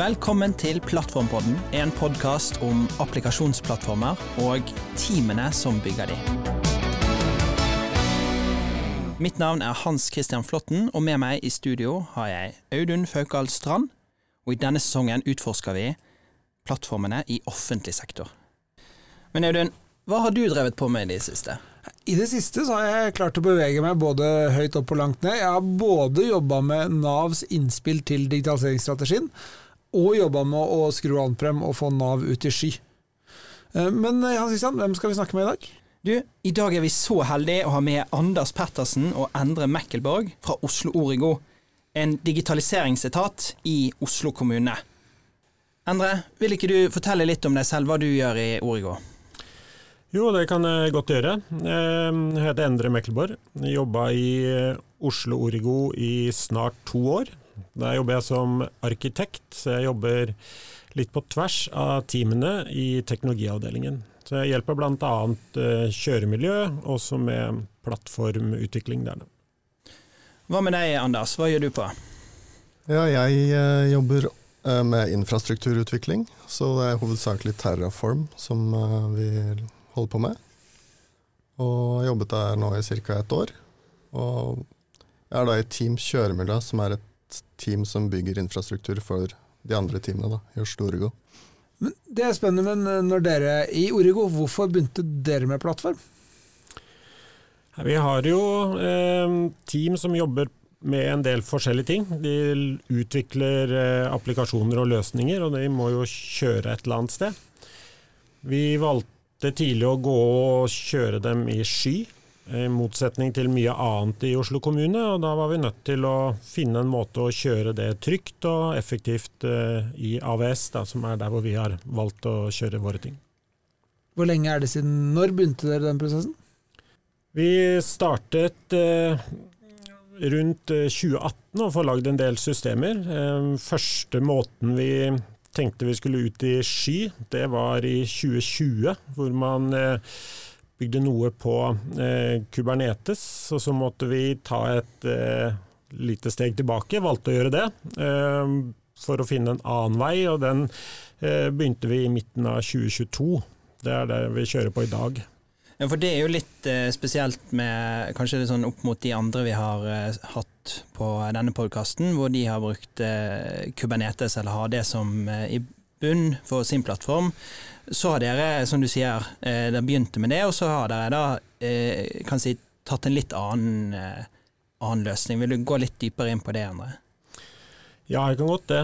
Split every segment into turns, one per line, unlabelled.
Velkommen til Plattformpodden, en podkast om applikasjonsplattformer og teamene som bygger de. Mitt navn er Hans Christian Flåtten, og med meg i studio har jeg Audun Faukal Strand. Og i denne sesongen utforsker vi plattformene i offentlig sektor. Men Audun, hva har du drevet på med i det siste?
I det siste så har jeg klart å bevege meg både høyt opp og langt ned. Jeg har både jobba med Navs innspill til digitaliseringsstrategien, og jobba med å skru on-prem og få Nav ut i sky. Eh, men eh, Hans Christian, hvem skal vi snakke med i dag?
Du, I dag er vi så heldige å ha med Anders Pettersen og Endre Mekkelborg fra Oslo Origo, en digitaliseringsetat i Oslo kommune. Endre, vil ikke du fortelle litt om deg selv, hva du gjør i Origo?
Jo, det kan jeg godt gjøre. Jeg heter Endre Mekkelborg. Jobba i Oslo Origo i snart to år. Der jobber jeg som arkitekt, så jeg jobber litt på tvers av teamene i teknologiavdelingen. Så jeg hjelper bl.a. kjøremiljø, også med plattformutvikling der.
Hva med deg, Anders? Hva gjør du på?
Ja, jeg eh, jobber eh, med infrastrukturutvikling, så det er hovedsakelig Terraform som eh, vi holder på med. Og jobbet der nå i ca. et år. Og jeg er da i Team Kjøremiljø, som er et team som bygger infrastruktur for de andre teamene da, i Oslo Origo.
Men det er spennende, men eh, når dere i Origo, hvorfor begynte dere med plattform?
Vi har jo eh, team som jobber med en del forskjellige ting. De utvikler eh, applikasjoner og løsninger, og de må jo kjøre et eller annet sted. Vi valgte tidlig å gå og kjøre dem i sky, i motsetning til mye annet i Oslo kommune, og da var vi nødt til å finne en måte å kjøre det trygt og effektivt uh, i AVS, da, som er der hvor vi har valgt å kjøre våre ting.
Hvor lenge er det siden? Når begynte dere den prosessen?
Vi startet eh, rundt 2018 og får lagd en del systemer. Uh, første måten vi tenkte vi skulle ut i sky, det var i 2020, hvor man bygde noe på eh, Kubernetes, og så måtte vi ta et eh, lite steg tilbake, valgte å gjøre det. Eh, for å finne en annen vei, og den eh, begynte vi i midten av 2022. Det er det vi kjører på i dag.
Ja, for Det er jo litt eh, spesielt med kanskje sånn opp mot de andre vi har eh, hatt på denne podkasten, hvor de har brukt Kubernetes eller har det som i bunn for sin plattform. Så har dere, som du sier, eh, dere begynte med det, og så har dere da eh, kan si, tatt en litt annen, eh, annen løsning. Vil du gå litt dypere inn på det, Endre?
Ja, jeg kan godt det.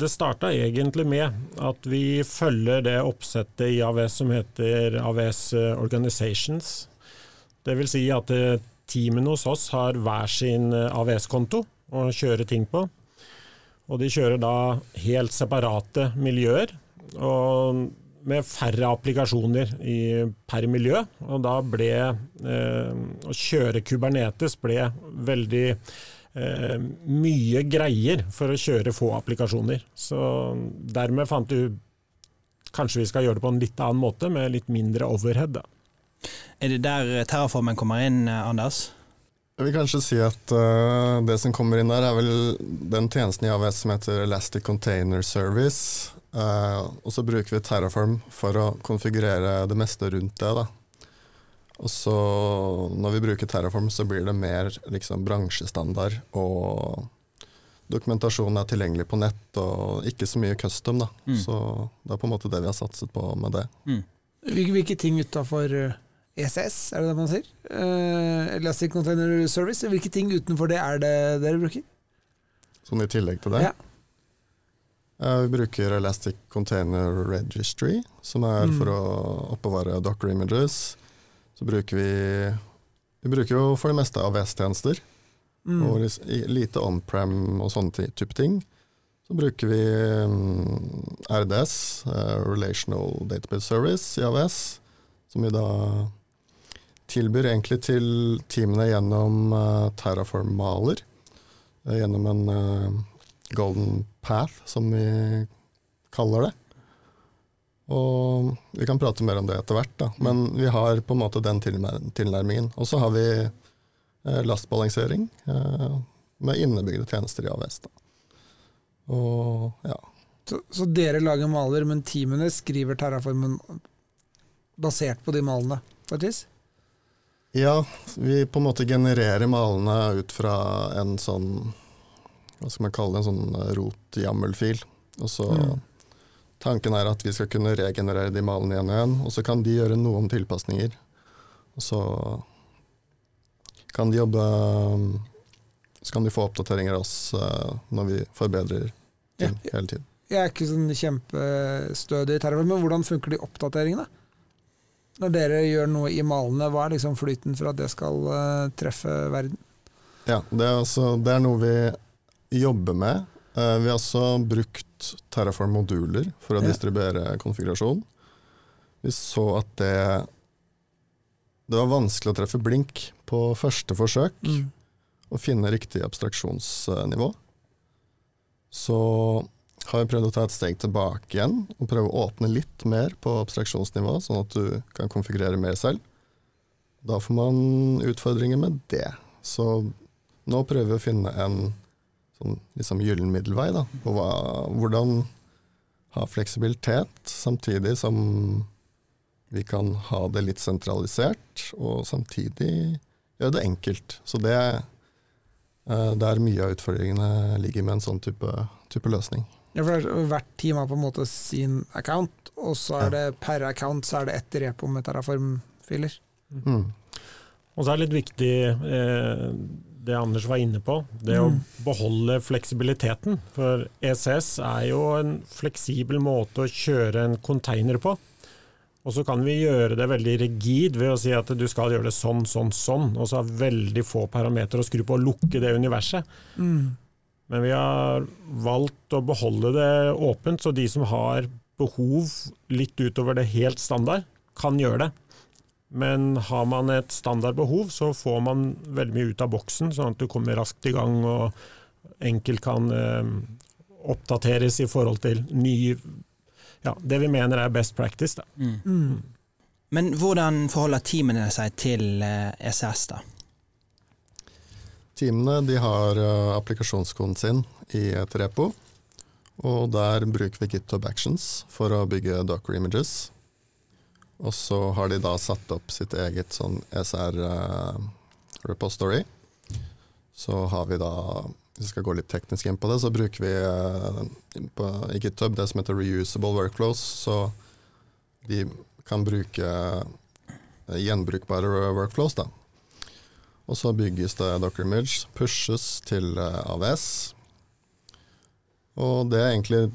Det starta egentlig med at vi følger det oppsettet i AVS som heter AVS Organizations. Det vil si at teamene hos oss har hver sin AVS-konto å kjøre ting på. Og de kjører da helt separate miljøer. og med færre applikasjoner i, per miljø. Og da ble eh, Å kjøre Kubernetes ble veldig eh, mye greier for å kjøre få applikasjoner. Så dermed fant du kanskje vi skal gjøre det på en litt annen måte, med litt mindre overhead. Da.
Er det der Terraformen kommer inn, Anders?
Jeg vil kanskje si at uh, det som kommer inn der, er vel den tjenesten i AVS som heter Elastic Container Service. Uh, og så bruker vi Terraform for å konfigurere det meste rundt det. da. Og så når vi bruker Terraform, så blir det mer liksom, bransjestandard. Og dokumentasjonen er tilgjengelig på nett, og ikke så mye custom. da. Mm. Så det er på en måte det vi har satset på med det. Mm.
Hvilke ting utafor uh ECS, er det det man sier? Uh, Elastic Container Service. Hvilke ting utenfor det er det dere bruker?
Sånn i tillegg til det? Ja. Uh, vi bruker Elastic Container Registry, som er mm. for å oppbevare docker images. Så bruker vi Vi bruker jo for det meste AVS-tjenester. Mm. Og lite on-prem og sånne type ting. Så bruker vi um, RDS, uh, eh, Relational Database Service, i AVS, som vi da tilbyr egentlig til teamene gjennom uh, Terraform Maler. Uh, gjennom en uh, golden path, som vi kaller det. Og vi kan prate mer om det etter hvert, da. men vi har på en måte den tilnærmingen. Og så har vi lastbalansering med innebygde tjenester i AVS. Da. Og ja,
Så, så dere lager maler, men teamene skriver terraformen basert på de malene, vis?
Ja, vi på en måte genererer malene ut fra en sånn Hva skal man kalle det, en sånn rot-YAML-fil. Og så
Mm.
Tanken er at vi skal kunne regenerere de malene igjen og igjen, og så kan de gjøre noen tilpasninger. Og så kan de jobbe Så kan de få oppdateringer av oss eh, når vi forbedrer ting hele tiden.
Jeg er ikke sånn kjempestødig i terror, men hvordan funker de oppdateringene? Når dere gjør noe i malene, hva er liksom flyten for at det skal uh, treffe verden?
Ja, det er, også, det er noe vi jobber med. Uh, vi har også brukt Terraform-moduler for å
Ja.
distribuere konfigurasjon. Vi så at det Det var vanskelig å treffe blink på første forsøk,
Mm.
og finne riktig abstraksjonsnivå. Så har vi prøvd å ta et steg tilbake igjen, og prøve å åpne litt mer på abstraksjonsnivå, sånn at du kan konfigurere mer selv. Da får man utfordringer med det. Så nå prøver vi å finne en sånn liksom gyllen middelvei da, på hva, hvordan ha fleksibilitet, samtidig som vi kan ha det litt sentralisert, og samtidig gjøre det enkelt. Så det er eh, der mye av utfordringene ligger med en sånn type, type løsning.
Ja, for det er- Hvert team har på en måte sin account, og så er det per account så er det ett repo med terraform-filer.
Mm.
Og så er det litt viktig eh, det Anders var inne på, det å
Mm.
beholde fleksibiliteten. For ECS er jo en fleksibel måte å kjøre en container på. Og så kan vi gjøre det veldig rigid ved å si at du skal gjøre det sånn, sånn, sånn, og så har veldig få parametere å skru på og lukke det universet.
Mm.
Men vi har valgt å beholde det åpent, så de som har behov litt utover det helt standard, kan gjøre det. Men har man et standardbehov, så får man veldig mye ut av boksen, sånn at du kommer raskt i gang og enkelt kan eh, oppdateres i forhold til ny ja, det vi mener er best practice. Da.
Mm.
Mm.
Men hvordan forholder teamene seg til eh, ECS, da?
Teamene de har eh, applikasjonskoden sin i et repo, og der bruker vi GitHub Actions for å bygge docker images. Og så har de da satt opp sitt eget sånn ECR eh. Så har vi da, hvis vi skal gå litt teknisk inn på det, så bruker vi eh, på, i GitHub det som heter reusable workflows. Så de kan bruke gjenbrukbare workflows, da. Og så bygges det Docker Image, pushes til eh, AVS. Og det er egentlig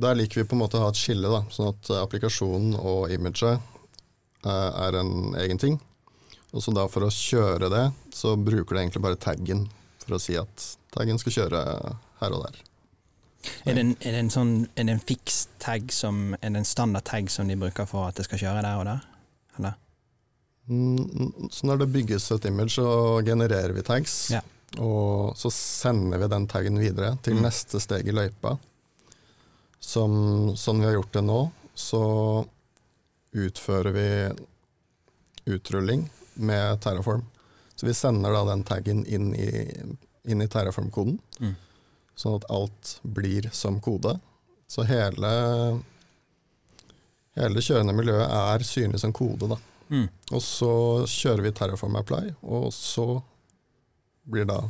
Der liker vi på en måte å ha et skille, da, sånn at eh, applikasjonen og imaget eh, er en egen ting. Og så da for å kjøre det, så bruker du egentlig bare taggen for å si at taggen skal kjøre her og der.
Er det en, er det en, sånn, er det en fiks tag som er det en standard tag som de bruker for at det skal kjøre der og der? Eller?
Mm, Så når det bygges et image, så genererer vi tags.
Ja.
Og så sender vi den taggen videre til
Mm.
neste steg i løypa. Som, sånn vi har gjort det nå, så utfører vi utrulling med Terraform. Så vi sender da den taggen inn i, inn i Terraform-koden,
Mm.
sånn at alt blir som kode. Så hele, hele kjørende miljøet er synlig som kode, da.
Mm.
Og så kjører vi Terraform Apply, og så blir da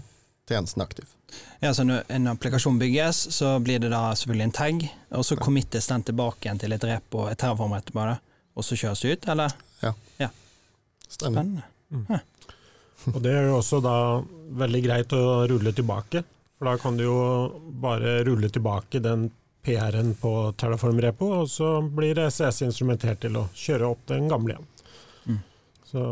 tjenesten aktiv.
Ja, så når en applikasjon bygges, så blir det da selvfølgelig en tag, og så committes den tilbake igjen til et repo, et terraform etterpå, og så kjøres det ut, eller?
Stemmer.
Spennende.
Og det er jo også da veldig greit å rulle tilbake, for da kan du jo bare rulle tilbake den PR-en på Terraform-repo, og så blir CS instrumentert til å kjøre opp den gamle igjen. Så,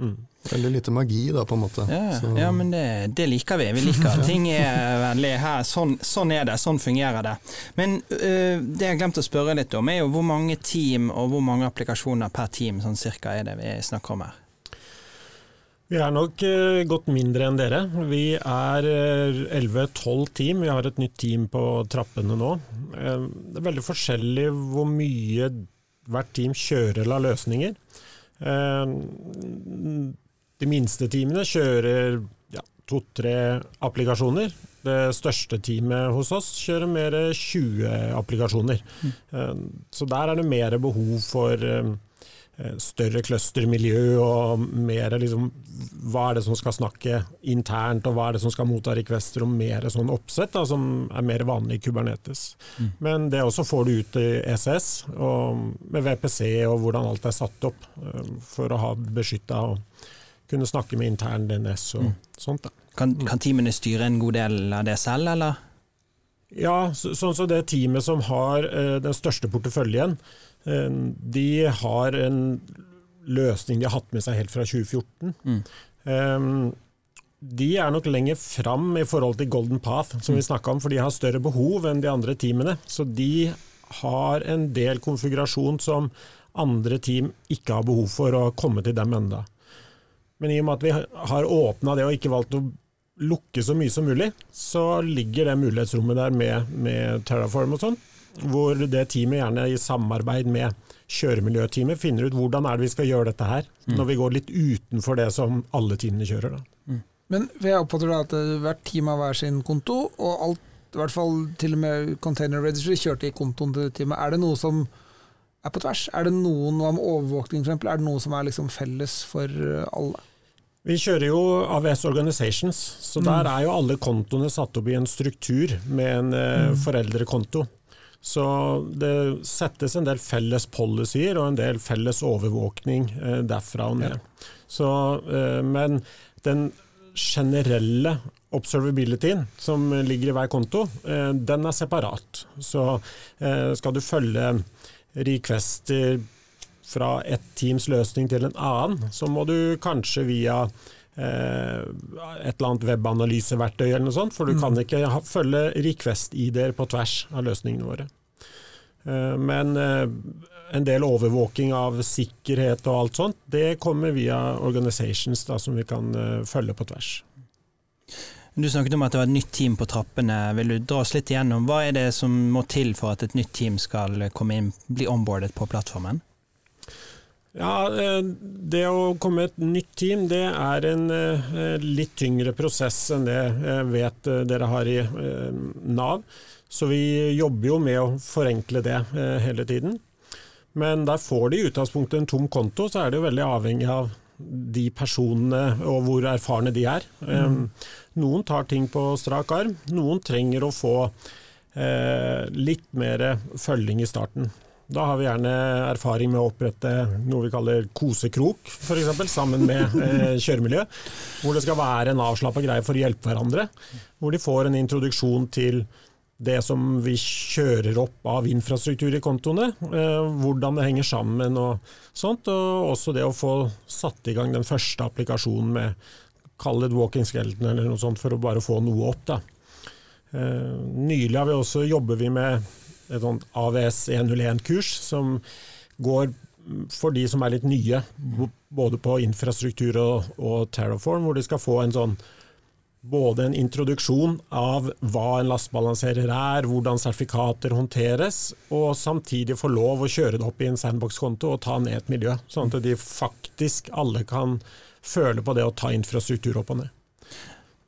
mm.
Veldig lite magi, da, på en måte.
Ja,
Så-
ja, men det, det liker vi. Vi liker ting er vennlig her. Sånn, sånn er det, sånn fungerer det. Men øh, det jeg glemte å spørre litt om, er jo hvor mange team og hvor mange applikasjoner per team sånn cirka er det vi snakker om her?
Vi er nok uh, godt mindre enn dere. Vi er eh, 11-12 team. Vi har et nytt team på trappene nå. Uh, det er veldig forskjellig hvor mye hvert team kjører av løsninger. Eh, de minste teamene kjører ja, to-tre applikasjoner. Det største teamet hos oss kjører mer 20 applikasjoner. Mm. Så der er det mer behov for Eh, større clustermiljø og mer liksom Hva er det som skal snakke internt, og hva er det som skal motta requester, og mer sånn oppsett da, som er mer vanlig i Kubernetes. Mm. Men det også får du ut i ECS, og med VPC og hvordan alt er satt opp eh, for å ha beskytta og kunne snakke med intern DNS og mm. sånt. Da.
Kan, kan teamene styre en god del av det selv, eller?
Ja, sånn som så det teamet som har eh, den største porteføljen, eh, de har en løsning de har hatt med seg helt fra 2014. Mm. Eh, de er nok lenger fram i forhold til Golden Path, som vi mm. snakka om, for de har større behov enn de andre teamene. Så de har en del konfigurasjon som andre team ikke har behov for å komme til dem enda. Men i og med at vi har åpna det og ikke valgt å lukke så mye som mulig, så ligger det mulighetsrommet der med, med Terraform og sånn. Hvor det teamet gjerne i samarbeid med kjøremiljøteamet finner ut hvordan er det vi skal gjøre dette her, mm. når vi går litt utenfor det som alle teamene kjører. Da. Mm.
Men jeg oppfatter at hvert team har hver sin konto, og alt, i hvert fall til og med Container Registry kjørte i kontoen til teamet. Er det noe som er på tvers? Er det noen om overvåkning f.eks.? Er det noe som er liksom felles for alle?
Vi kjører jo AVS Organizations, så mm. der er jo alle kontoene satt opp i en struktur med en eh, mm. foreldrekonto. Så det settes en del felles policyer og en del felles overvåkning eh, derfra og ned. Ja. Så, eh, men den generelle observabilityen som ligger i hver konto, eh, den er separat. Så eh, skal du følge requester fra et teams løsning til en annen, så må du kanskje via eh, et eller annet webanalyseverktøy eller noe sånt, for du mm. kan ikke ha, følge request-ID-er på tvers av løsningene våre. Eh, men eh, en del overvåking av sikkerhet og alt sånt, det kommer via organizations da, som vi kan følge på tvers.
Du snakket om at det var et nytt team på trappene. Vil du dra oss litt igjennom? Hva er det som må til for at et nytt team skal komme inn, bli onboardet på plattformen?
Ja, eh, Det å komme et nytt team, det er en eh, litt tyngre prosess enn det jeg vet eh, dere har i Nav. Så vi jobber jo med å forenkle det hele tiden. Men der får de i utgangspunktet en tom konto, så er det jo veldig avhengig av de personene og hvor erfarne de er. Mm. Noen tar ting på strak arm, noen trenger å få litt mer følging i starten. Da har vi gjerne erfaring med å opprette noe vi kaller kosekrok, f.eks. sammen med eh, kjøremiljø. Hvor det skal være en avslappa greie for å hjelpe hverandre. Hvor de får en introduksjon til det som vi kjører opp av infrastruktur i kontoene. Eh, hvordan det henger sammen og sånt. Og også det å få satt i gang den første applikasjonen med kall det walking skeleton eller noe sånt, for å bare få noe opp. da. Eh, nylig har vi også jobber vi med et sånt AVS 101-kurs som går for de som er litt nye, både på infrastruktur og, og Terraform, hvor de skal få en sånn både en introduksjon av hva en lastbalanserer er, hvordan sertifikater håndteres, og samtidig få lov å kjøre det opp i en sandbox-konto og ta ned et miljø. Sånn at de faktisk alle kan føle på det å ta infrastruktur opp og ned.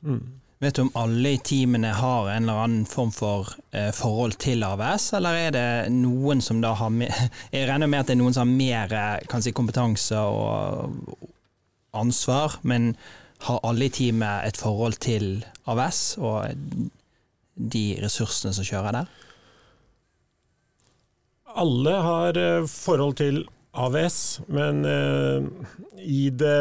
Mm. Vet du om alle i teamene har en eller annen form for eh, forhold til AVS, eller er det noen som da har mer Jeg regner med at det er noen som har mer eh, si, kompetanse og ansvar, men har alle i teamet et forhold til AVS og de ressursene som kjører der?
Alle har eh, forhold til AVS, men eh, i det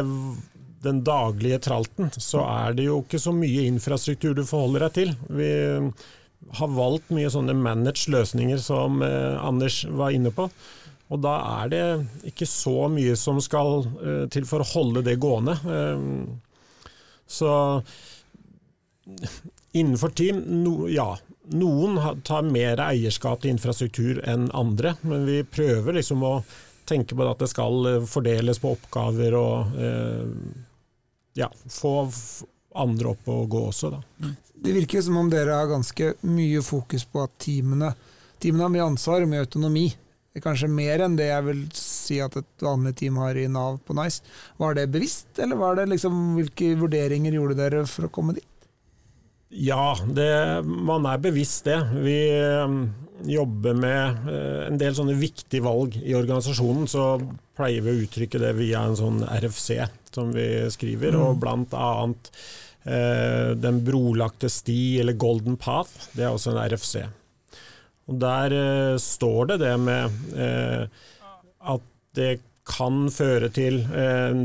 den daglige tralten, så er det jo ikke så mye infrastruktur du forholder deg til. Vi har valgt mye sånne managed løsninger som eh, Anders var inne på. Og da er det ikke så mye som skal eh, til for å holde det gående. Eh, så innenfor team, no, ja. Noen tar mer eierskap til infrastruktur enn andre, men vi prøver liksom å tenke på at det skal eh, fordeles på oppgaver og eh, ja, få andre opp og gå også, da. Mm.
Det virker som om dere har ganske mye fokus på at teamene, teamene har mye ansvar og mye autonomi. Kanskje mer enn det jeg vil si at et vanlig team har i Nav på Nice. Var det bevisst, eller var det liksom, hvilke vurderinger gjorde dere for å komme dit?
Ja, det, man er bevisst det. Vi eh, jobber med eh, en del sånne viktige valg i organisasjonen. Så pleier vi å uttrykke det via en sånn RFC som vi skriver, mm. og blant annet eh, Den brolagte sti, eller Golden Path, det er også en RFC. Og Der eh, står det det med eh, at det kan føre til eh,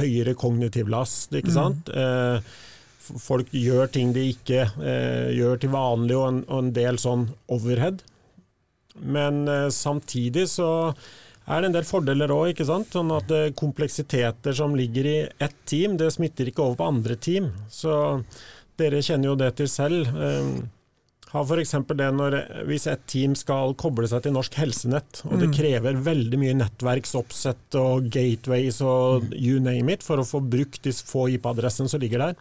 høyere kognitiv last, ikke mm. sant. Mm folk gjør ting de ikke eh, gjør til vanlig, og en, og en, del sånn overhead. Men eh, samtidig så er det en del fordeler òg. Sånn at eh, kompleksiteter som ligger i ett team, det smitter ikke over på andre team. Så dere kjenner jo det til selv. Eh, har f.eks. det når, hvis et team skal koble seg til Norsk Helsenett, og det mm. krever veldig mye nettverksoppsett og gateways og you name it for å få brukt de få IP-adressene som ligger der.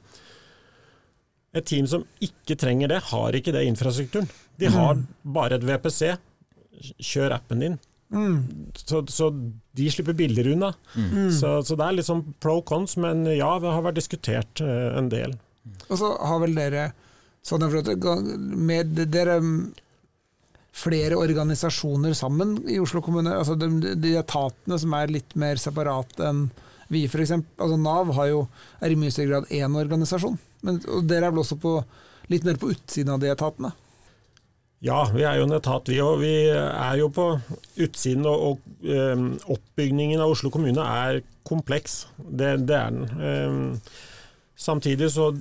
Et team som ikke trenger det, har ikke det infrastrukturen. De mm. har bare et VPC. Kjør appen din. Mm. Så, så, de slipper billigere unna. Mm. Så, så, det er litt sånn pro cons, men ja, det har vært diskutert uh, en del.
Og så har vel dere sånn med dere flere organisasjoner sammen i Oslo kommune? Altså de, de etatene som er litt mer separate enn vi, f.eks. Altså Nav jo, er i mye større grad én organisasjon. Men, og dere er vel også på, litt mer på utsiden av de etatene?
Ja, vi er jo en etat vi òg. Vi er jo på utsiden, og, og um, oppbygningen av Oslo kommune er kompleks. Det, det er den. Um, samtidig så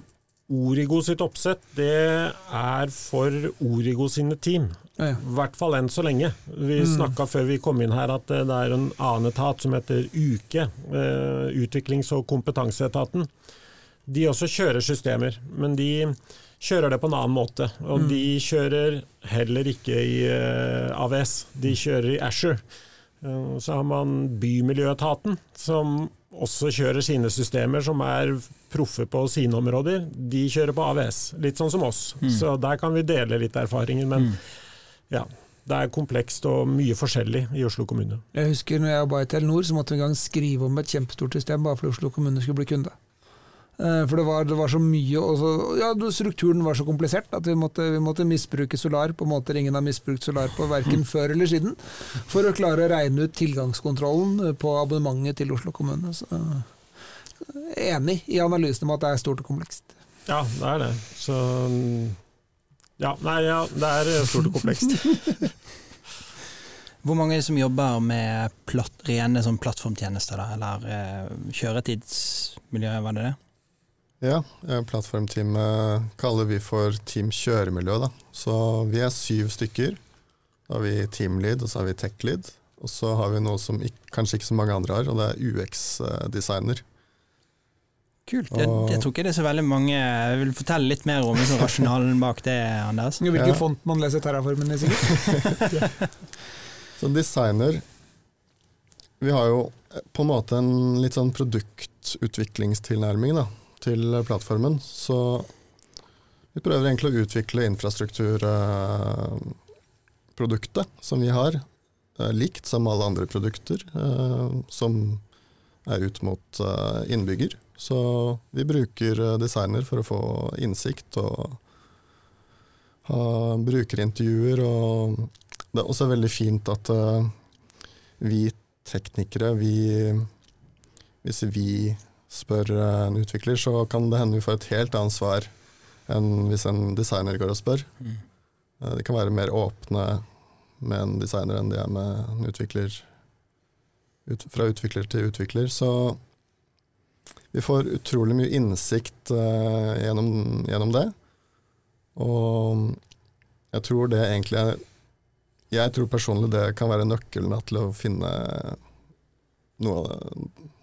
Origo sitt oppsett det er for Origo sine team. I hvert fall enn så lenge. Vi mm. snakka før vi kom inn her at det er en annen etat som heter UKE, uh, Utviklings- og kompetanseetaten. De også kjører systemer, men de kjører det på en annen måte. Og mm. de kjører heller ikke i eh, AVS, de kjører i Asher. Uh, så har man Bymiljøetaten, som også kjører sine systemer, som er proffe på sine områder. De kjører på AVS, litt sånn som oss. Mm. Så der kan vi dele litt erfaringer. Men mm. ja, det er komplekst og mye forskjellig i Oslo kommune.
Jeg husker når jeg jobba i Telenor, så måtte vi en gang skrive om et kjempestort system bare fordi Oslo kommune skulle bli kunde. Eh, for det var, det var, så mye, og så, ja, strukturen var så komplisert at vi måtte, vi måtte, misbruke Solar på måter ingen har misbrukt Solar på, verken før eller siden, for å klare å regne ut tilgangskontrollen på abonnementet til Oslo kommune. Så, enig i analysen om at det er stort og komplekst.
Ja, det er det. Så Ja, nei, ja, det er stort og komplekst.
Hvor mange er det som jobber med platt, rene sånn plattformtjenester, da, eller eh, kjøretidsmiljø, var det det?
Ja, plattformteamet kaller vi for Team kjøremiljø. Da. Så vi er syv stykker. Da har vi teamlead, og så har vi techlead. Og så har vi noe som ikke, kanskje ikke så mange andre har, og det er UX-designer.
Kult. Jeg, jeg, tror ikke det er så veldig mange Jeg vil fortelle litt mer om liksom, rasjonalen bak det, Anders.
Hvilken ja. font man leser terraformen i, sikkert.
så designer Vi har jo på en måte en litt sånn produktutviklingstilnærming, da til plattformen. Så vi prøver egentlig å utvikle infrastrukturproduktet som vi har, eh, likt som alle andre produkter eh, som er ut mot eh, innbygger. Så vi bruker designer for å få innsikt og ha brukerintervjuer. Og det er også veldig fint at vi teknikere, vi, hvis vi spør en utvikler, så kan det hende vi får et helt annet svar enn hvis en designer går og spør. Mm. Eh, de kan være mer åpne med en designer enn de er med en utvikler. Ut, fra utvikler til utvikler. Så vi får utrolig mye innsikt uh, gjennom, gjennom, det. Og jeg tror det egentlig er Jeg tror personlig det kan være nøkkelen til å finne noe av, det,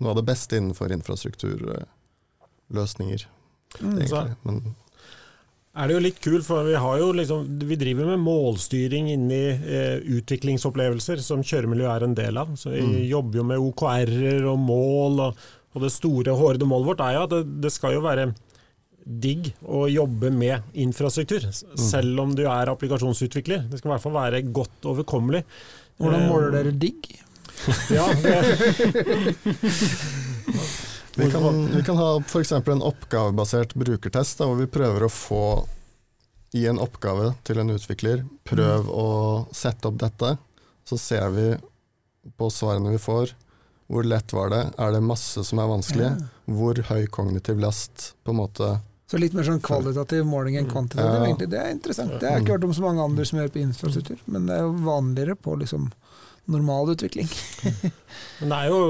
noe av det beste innenfor infrastrukturløsninger. Mm.
Men, er det jo litt kult, for vi, liksom, vi driver med målstyring inni eh, utviklingsopplevelser, som kjøremiljø er en del av. Så vi mm. jobber jo med OKR-er og mål, og, og, det store hårede målet vårt er jo at det, det, skal jo være digg å jobbe med infrastruktur, mm. selv om du er applikasjonsutvikler. Det skal i hvert fall være godt overkommelig.
Hvordan måler dere digg?
Ja,
Vi kan, vi kan ha f.eks. en oppgavebasert brukertest, da, hvor vi prøver å få i en oppgave til en utvikler, prøv
Mm.
å sette opp dette. Så ser vi på svarene vi får, hvor lett var det, er det masse som er vanskelig,
Ja.
hvor høy kognitiv last på en måte
Så litt mer sånn kvalitativ måling enn kvantitativ,
Ja.
egentlig. Det er interessant. Det har jeg ikke hørt om så mange andre som gjør på infrastruktur, men det er jo vanligere på liksom normal utvikling.
Men det er jo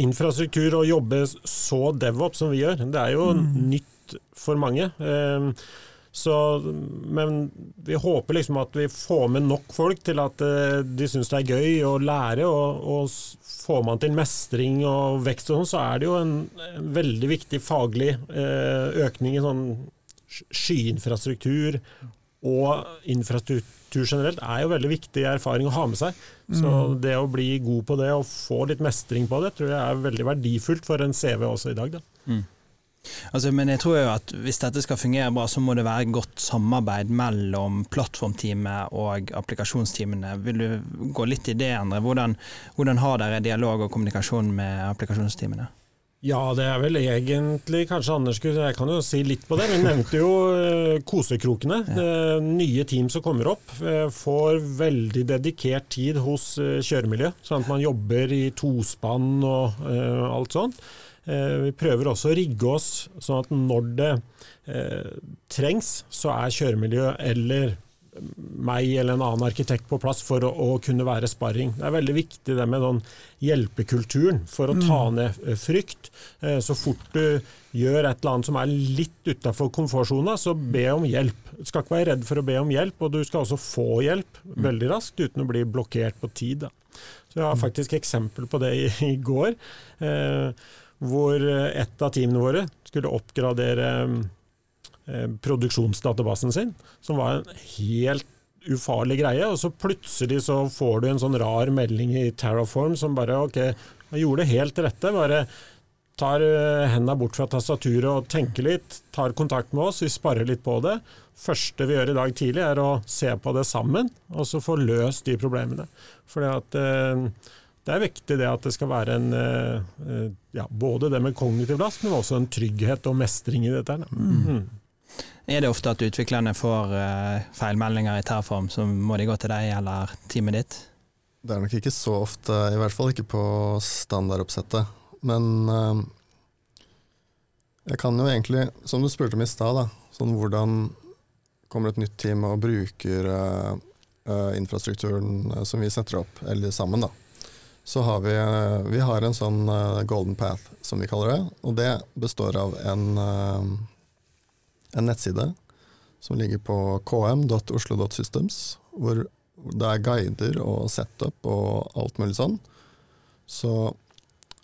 infrastruktur å jobbe så devops som vi gjør. Det er jo
Mm.
nytt for mange. Eh, Så, men vi håper liksom at vi får med nok folk til at eh, de syns det er gøy å lære. Og, og får man til mestring og vekst og sånn, så er det jo en, en veldig viktig faglig eh, økning i sånn sky- skyinfrastruktur og infrastruktur generelt er jo veldig viktig erfaring å ha med seg. Så det å bli god på det og få litt mestring på det, tror jeg er veldig verdifullt for en CV også i dag. Da.
Altså, men jeg tror jo at hvis dette skal fungere bra, så må det være godt samarbeid mellom plattformteamet og applikasjonsteamene. Vil du gå litt i det, Endre? Hvordan, hvordan har dere dialog og kommunikasjon med applikasjonsteamene?
Ja, det er vel egentlig kanskje Anders skulle Jeg kan jo si litt på det. Vi nevnte jo eh, kosekrokene. Ja. nye team som kommer opp, eh, får veldig dedikert tid hos eh, kjøremiljø. Sånn at man jobber i tospann og alt sånt. Vi prøver også å rigge oss sånn at når det trengs, så er kjøremiljø eller meg eller en annen arkitekt på plass for å, å kunne være sparring. Det er veldig viktig det med sånn hjelpekulturen for å ta ned eh, frykt. Eh, Så fort du gjør et eller annet som er litt utafor komfortsona, så be om hjelp. Du skal ikke være redd for å be om hjelp, og du skal også få hjelp veldig raskt uten å bli blokkert på tid. Da. Så Jeg har faktisk eksempel på det i, i går, eh, hvor et av teamene våre skulle oppgradere produksjonsdatabasen sin, som var en helt ufarlig greie, og så plutselig så får du en sånn rar melding i Terraform som bare ok, jeg gjorde det helt rette, bare tar eh, hendene bort fra tastaturet og tenker litt, tar kontakt med oss, vi sparer litt på det. første vi gjør i dag tidlig er å se på det sammen, og så få løst de problemene. For eh, det er viktig det at det skal være en eh, eh, ja, både det med kognitiv last, men også en trygghet og mestring i dette. da. Mm.
Er det ofte at utviklerne får uh, feilmeldinger i Terraform, så må de gå til deg eller teamet ditt?
Det er nok ikke så ofte, i hvert fall ikke på standardoppsettet. Men uh, jeg kan jo egentlig, som du spurte om i stad, sånn hvordan kommer et nytt team og bruker uh, infrastrukturen som vi setter opp, eller sammen, da. Så har vi, vi har en sånn golden path, som vi kaller det. Og det består av en, en nettside som ligger på km.oslo.systems, hvor det er guider og setup og alt mulig sånn. Så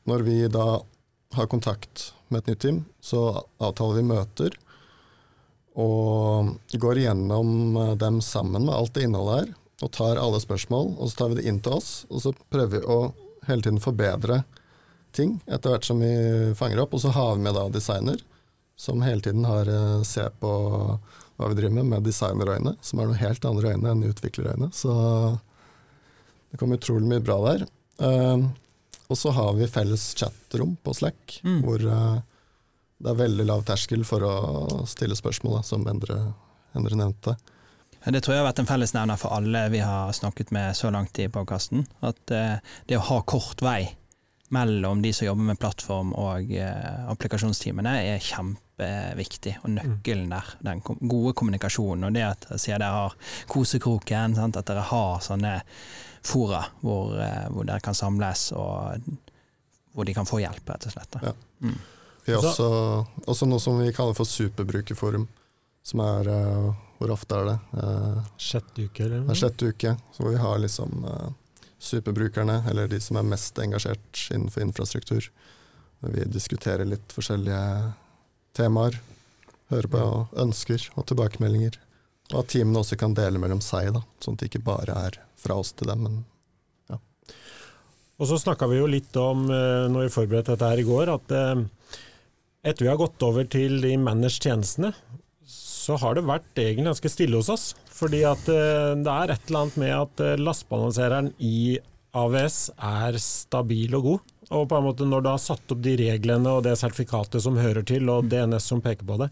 når vi da har kontakt med et nytt team, så avtaler vi møter og går igjennom eh, dem sammen med alt det innholdet her, og tar alle spørsmål, og så tar vi det inn til oss, og så prøver vi å hele tiden forbedre ting etter hvert som vi fanger opp, og så har vi med da designer, som hele tiden har eh, ser på hva vi driver med, med designerøyne, som er noe helt andre øyne enn utviklerøyne. Så det kommer utrolig mye bra der. Uh, og så har vi felles chatrom på Slack,
Mm.
hvor uh, det er veldig lav terskel for å stille spørsmål, da, som Endre, Endre nevnte.
Det tror jeg har vært en fellesnevner for alle vi har snakket med så langt i podkasten. At uh, det å ha kort vei mellom de som jobber med plattform og eh, applikasjonsteamene, er kjempeviktig. Og nøkkelen der, den kom gode kommunikasjonen. Og det at jeg dere har Kosekroken, sant? at dere har sånne fora hvor, eh, hvor dere kan samles, og hvor de kan få hjelp, rett og slett. Da.
Ja. Vi har også, også noe som vi kaller for superbrukerforum, som er eh, Hvor ofte er det? Eh,
Sjette uke, eller?
Det er sjette uke, så hvor vi har liksom eh, superbrukerne, eller de som er mest engasjert innenfor infrastruktur. Vi diskuterer litt forskjellige temaer, hører på ønsker og tilbakemeldinger. Og at teamene også kan dele mellom seg, da, sånn at det ikke bare er fra oss til dem. Men
Og så snakka vi jo litt om, eh, når vi forberedte dette her i går, at eh, etter vi har gått over til de managed tjenestene, så har det vært egentlig ganske stille hos oss. Fordi at eh, det er et eller annet med at eh, lastbalansereren i AVS er stabil og god. Og på en måte når du har satt opp de reglene og det sertifikatet som hører til, og DNS som peker på det,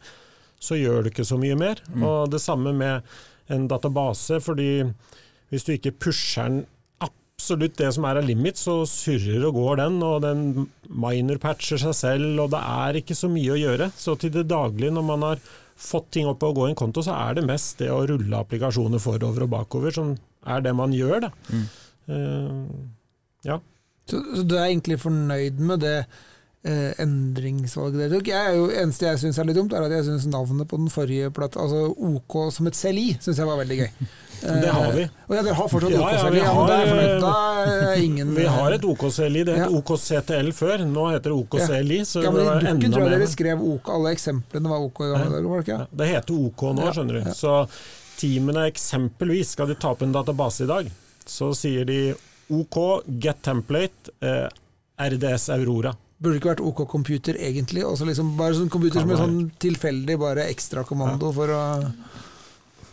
så gjør du ikke så mye mer. Mm. Og det samme med en database, fordi hvis du ikke pusher den absolutt det som er av limit, så surrer og går den, og den minor-patcher seg selv, og det er ikke så mye å gjøre. Så til det daglige, når man har fått ting opp og gå i en konto, så er det mest det å rulle applikasjoner forover og bakover som er det man gjør, da. Mm. Uh,
ja. Så, så, du er egentlig fornøyd med det eh, endringsvalget dere tok? Jeg er jo, eneste jeg syns er litt dumt, er at jeg syns navnet på den forrige plata, altså OK som et CLI, syns jeg var veldig gøy.
Det har vi.
Eh, og ja, Dere har fortsatt OK CLI? Ja,
ja,
vi,
ingen, vi har et OK CLI. Det het ja. OK CTL før, nå heter det OK CLI.
Så ja, men I boken tror jeg dere skrev OK, alle eksemplene var OK i gamle dager?
Ja, det heter OK nå, skjønner du. Så teamene eksempelvis, skal de ta opp en database i dag, så sier de OK, Get Template, eh, RDS Aurora.
Burde ikke vært OK Computer, egentlig? Også liksom bare sånn computer som en sånn tilfeldig bare ekstrakommando ja. for å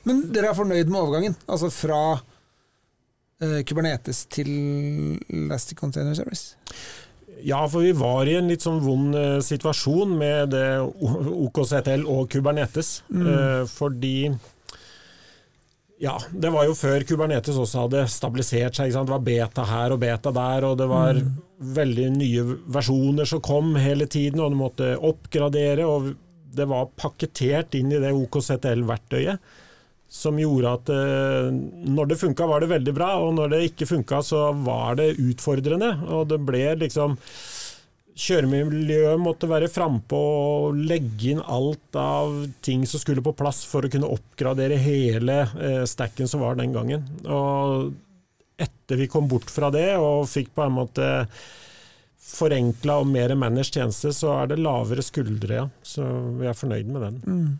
Men dere er fornøyd med overgangen? Altså fra uh, Kubernetes til Elastic Container Service?
Ja, for vi var i en litt sånn vond uh, situasjon med det OKCTL og Kubernetes. Mm. Uh, fordi ja, det var jo før Kubernetes også hadde stabilisert seg. Det var beta her og beta der, og det var mm. veldig nye versjoner som kom hele tiden, og du måtte oppgradere. og Det var pakketert inn i det OKZL-verktøyet som gjorde at eh, når det funka, var det veldig bra, og når det ikke funka, så var det utfordrende. Og det ble liksom Kjøremiljøet måtte være frampå og legge inn alt av ting som skulle på plass for å kunne oppgradere hele eh, stacken som var den gangen. Og etter vi kom bort fra det og fikk på en måte forenkla og mer managed tjeneste, så er det lavere skuldre, ja. Så vi er fornøyd med den. Mm.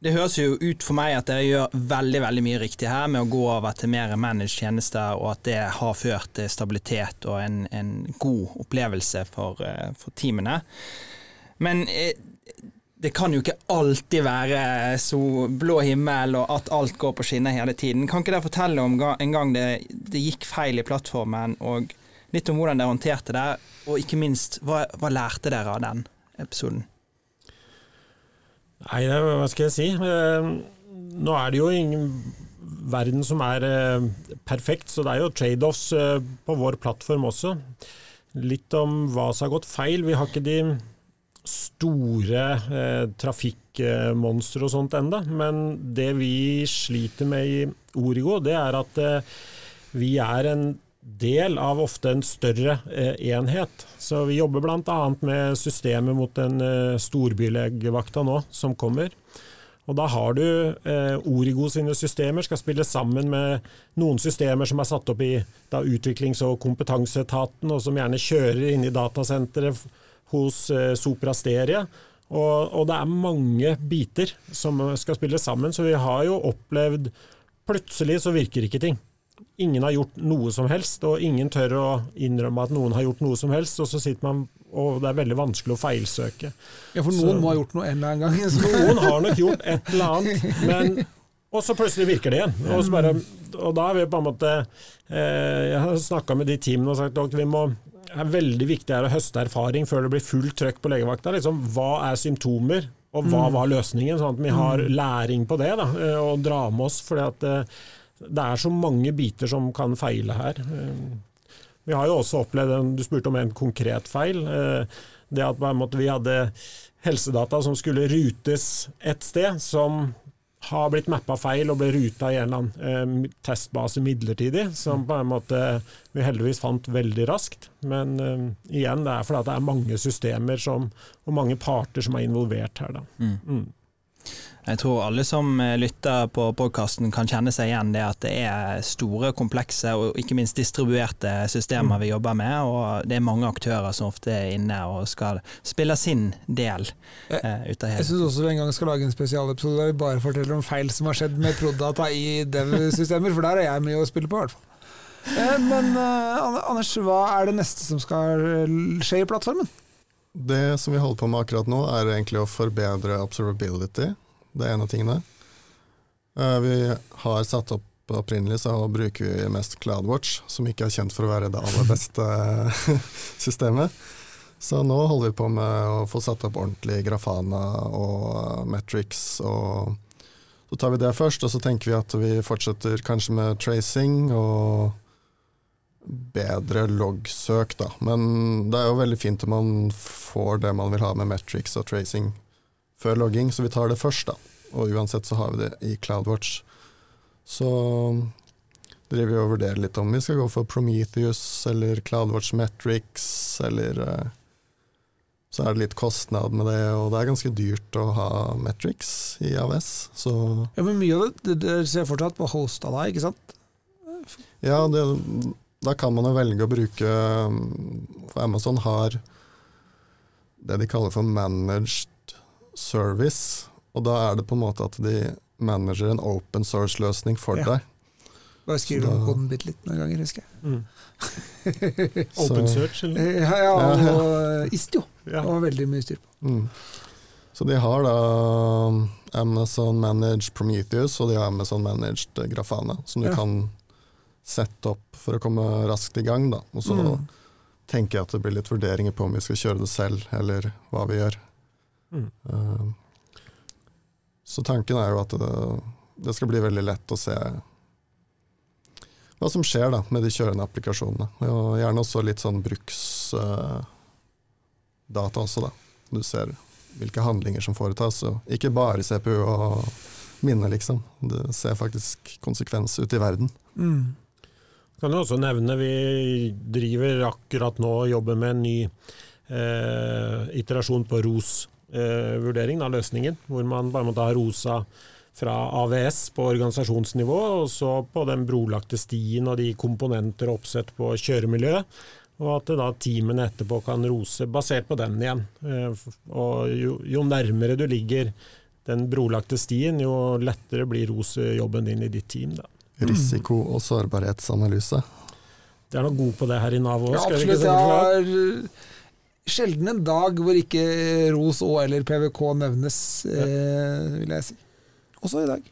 Det høres jo ut for meg at dere gjør veldig veldig mye riktig her med å gå over til mer managed tjenester, og at det har ført til stabilitet og en, en god opplevelse for, eh, for teamene. Men eh, det kan jo ikke alltid være så blå himmel og at alt går på skinner hele tiden. Kan ikke dere fortelle om en gang det, det gikk feil i plattformen, og litt om hvordan dere håndterte det, og ikke minst, hva, hva lærte dere av den episoden?
Nei, hva skal jeg si. Eh, nå er det jo ingen verden som er eh, perfekt, så det er jo trade-offs eh, på vår plattform også. Litt om hva som har gått feil. Vi har ikke de store eh, trafikkmonstre og sånt enda, men det vi sliter med i Origo, det er at vi er en del av ofte en større eh, enhet. Så vi jobber bl.a. med systemet mot den eh, storbylegevakta nå, som kommer. Og Da har du eh, Origo sine systemer, skal spille sammen med noen systemer som er satt opp i da, utviklings- og kompetanseetaten, og som gjerne kjører inn i datasenteret hos eh, Soprasteria. Og, og, det er mange biter som skal spille sammen, så vi har jo opplevd Plutselig så virker ikke ting ingen har gjort noe som helst, og ingen tør å innrømme at noen har gjort noe som helst, og så sitter man og det er veldig vanskelig å feilsøke.
Ja, For noen så, må ha gjort noe en eller annen gang?
noen har nok gjort et eller annet, men og så plutselig virker det igjen. Og, bare, og da er vi på en måte eh, Jeg har snakka med de teamene og sagt at vi må det er veldig viktig å høste erfaring før det blir fullt trøkk på legevakta. Liksom, hva er symptomer, og hva mm. var løsningen? Sånn at vi har mm. læring på det da, eh, og dra med oss. fordi at eh, det er så mange biter som kan feile her. Eh, vi har jo også opplevd, du spurte om en konkret feil, eh, det at vi hadde helsedata som skulle rutes et sted, som har blitt mappa feil og ble ruta i en eller annen eh, testbase midlertidig, som på en måte vi heldigvis fant veldig raskt. Men igjen, det er fordi det er mange systemer som, og mange parter som er involvert her. Da. Mm. Mm.
Jeg tror alle som eh, lytter på podkasten kan kjenne seg igjen det at det er store, komplekse og ikke minst distribuerte systemer mm. vi jobber med, og det er mange aktører som ofte er inne og skal spille sin del
uh, ut av hele. Jeg syns også vi en gang skal lage en spesialepisode der vi bare forteller om feil som har skjedd med Prodata i dev-systemer, for der er jeg mye å spille på, i hvert fall. Eh, men eh, Anders, hva er det neste som skal skje i plattformen?
Det som vi holder på med akkurat nå, er egentlig å forbedre observability det er en av tingene. Eh, vi har satt opp opprinnelig så bruker vi mest CloudWatch, som ikke er kjent for å være det aller beste systemet. Så nå holder vi på med å få satt opp ordentlig Grafana og Metrics. og Så tar vi det først, og så tenker vi at vi fortsetter kanskje med tracing og bedre loggsøk, da. Men det er jo veldig fint om man får det man vil ha med Metrics og tracing før logging, så vi tar det først, da. Og uansett så har vi det i CloudWatch. Så driver vi og vurderer litt om vi skal gå for Prometheus eller CloudWatch Metrics, eller uh, så er det litt kostnad med det, og det er ganske dyrt å ha Metrics i AVS. Så
ja, Men mye av det dere ser fortsatt på hosta da, ikke sant?
Ja, det, da kan man jo velge å bruke For Amazon har det de kaller for managed service, og da er det på en måte at de manager en open source-løsning for ja. deg.
Bare skriver om koden bitte litt noen ganger, husker jeg. Mm.
open search, eller?
Ja, ja og Istio. Ja. Det var veldig mye styr på. Mm.
Så de har da um, Amazon Managed Prometheus og de har Amazon Managed Grafana, som du ja. kan sette opp for å komme raskt i gang. Da. Og så mm. tenker jeg at det blir litt vurderinger på om vi skal kjøre det selv, eller hva vi gjør. Mm. Uh, så tanken er jo at det, det, skal bli veldig lett å se hva som skjer da med de kjørende applikasjonene. Og gjerne også litt sånn bruksdata uh, også, da. Du ser hvilke handlinger som foretas, og ikke bare CPU og minne, liksom. Du ser faktisk konsekvens ute i verden. Mm.
Kan du også nevne, vi driver akkurat nå og jobber med en ny eh, iterasjon på ROS eh, vurdering av løsningen, hvor man bare måtte ha rosa fra AVS på organisasjonsnivå, og så på den brolagte stien og de komponenter og oppsett på kjøremiljøet. Og at da teamene etterpå kan rose basert på den igjen. Eh, og jo, jo nærmere du ligger den brolagte stien, jo lettere blir rosejobben din i ditt team. Da.
Risiko- og sårbarhetsanalyse.
Det er noe god på det her i Nav òg,
ja, skal vi ikke si sjelden en dag hvor ikke ROS og eller PVK nevnes, eh, vil jeg si. Også i dag.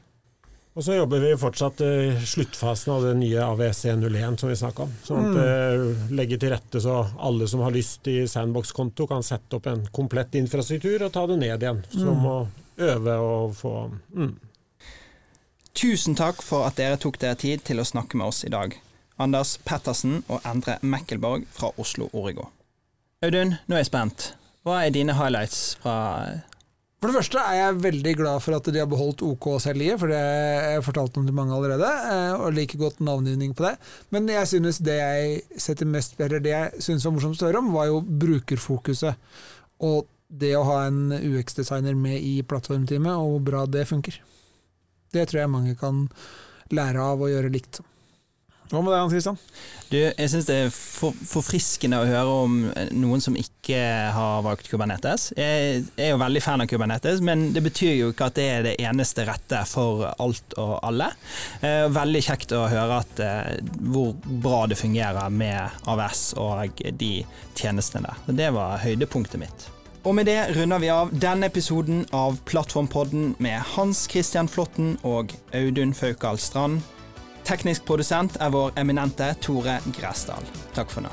Og så jobber vi fortsatt i sluttfasen av det nye AVC01 som vi snakka om. Sånn at mm. legger til rette så alle som har lyst i Sandbox-konto, kan sette opp en komplett infrastruktur og ta det ned igjen. Som mm. å øve og få mm.
Tusen takk for at dere tok dere tid til å snakke med oss i dag. Anders Pettersen og Endre Mekkelborg fra Oslo Origo. Audun, nå er jeg spent. Hva er dine highlights fra
For det første er jeg veldig glad for at de har beholdt OK Selje, for det har jeg fortalt om til mange allerede, eh, og liker godt navngivning på det. Men jeg synes det jeg setter mest eller det jeg synes var morsomst å høre om, var jo brukerfokuset. Og det å ha en UX-designer med i plattformteamet, og hvor bra det funker. Det tror jeg mange kan lære av å gjøre likt. Hva med deg, Hans Christian?
Du, jeg syns det er for, forfriskende å høre om noen som ikke har valgt Kubernetes. Jeg er jo veldig fan av Kubernetes, men det betyr jo ikke at det er det eneste rette for alt og alle. Eh, veldig kjekt å høre at, eh, hvor bra det fungerer med AVS og de tjenestene der. Det var høydepunktet mitt. Og med det runder vi av denne episoden av Plattformpodden med Hans Christian Flåtten og Audun Faukal Strand. Teknisk produsent er vår eminente Tore Gressdal. Takk for nå.